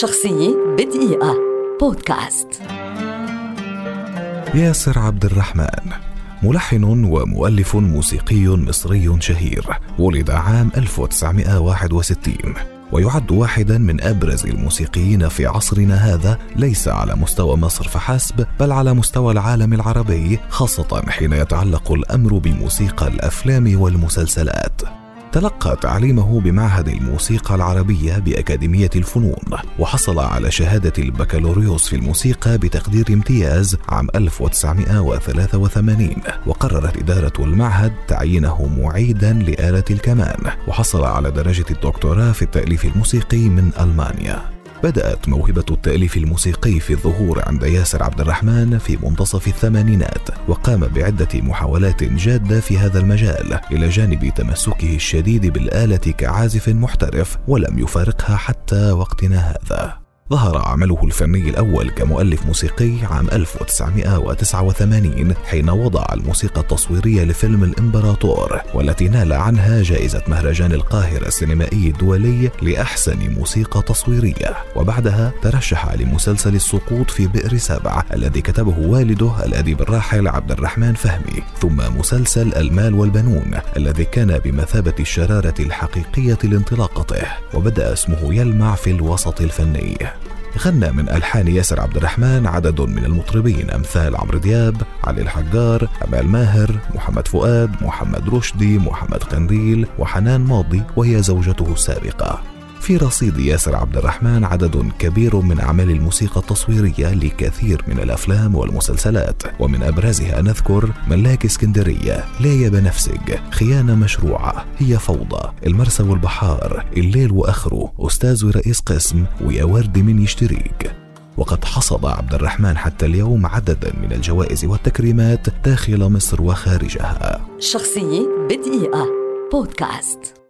شخصية بدقيقة. بودكاست. ياسر عبد الرحمن ملحن ومؤلف موسيقي مصري شهير ولد عام 1961 ويعد واحدا من أبرز الموسيقيين في عصرنا هذا ليس على مستوى مصر فحسب بل على مستوى العالم العربي خاصة حين يتعلق الأمر بموسيقى الأفلام والمسلسلات. تلقى تعليمه بمعهد الموسيقى العربية بأكاديمية الفنون وحصل على شهادة البكالوريوس في الموسيقى بتقدير امتياز عام 1983 وقررت إدارة المعهد تعيينه معيدا لآلة الكمان وحصل على درجة الدكتوراه في التأليف الموسيقي من ألمانيا. بدأت موهبة التأليف الموسيقي في الظهور عند ياسر عبد الرحمن في منتصف الثمانينات وقام بعدة محاولات جادة في هذا المجال إلى جانب تمسكه الشديد بالآلة كعازف محترف ولم يفارقها حتى وقتنا هذا. ظهر عمله الفني الأول كمؤلف موسيقي عام 1989 حين وضع الموسيقى التصويرية لفيلم الإمبراطور والتي نال عنها جائزة مهرجان القاهرة السينمائي الدولي لأحسن موسيقى تصويرية. وبعدها ترشح لمسلسل السقوط في بئر سبع الذي كتبه والده الأديب الراحل عبد الرحمن فهمي. ثم مسلسل المال والبنون الذي كان بمثابة الشرارة الحقيقية لانطلاقته. وبدأ اسمه يلمع في الوسط الفني. غنى من ألحان ياسر عبد الرحمن عدد من المطربين أمثال عمرو دياب، علي الحجار، أمال ماهر، محمد فؤاد، محمد رشدي، محمد قنديل وحنان ماضي وهي زوجته السابقة. في رصيد ياسر عبد الرحمن عدد كبير من أعمال الموسيقى التصويرية لكثير من الأفلام والمسلسلات. ومن أبرزها نذكر ملاك اسكندرية ليا بنفسج خيانة مشروعة هي فوضى المرسى والبحار الليل وآخره أستاذ ورئيس قسم ويا ورد من يشتريك. وقد حصد عبد الرحمن حتى اليوم عددا من الجوائز والتكريمات داخل مصر وخارجها. شخصية بدقيقة. بودكاست.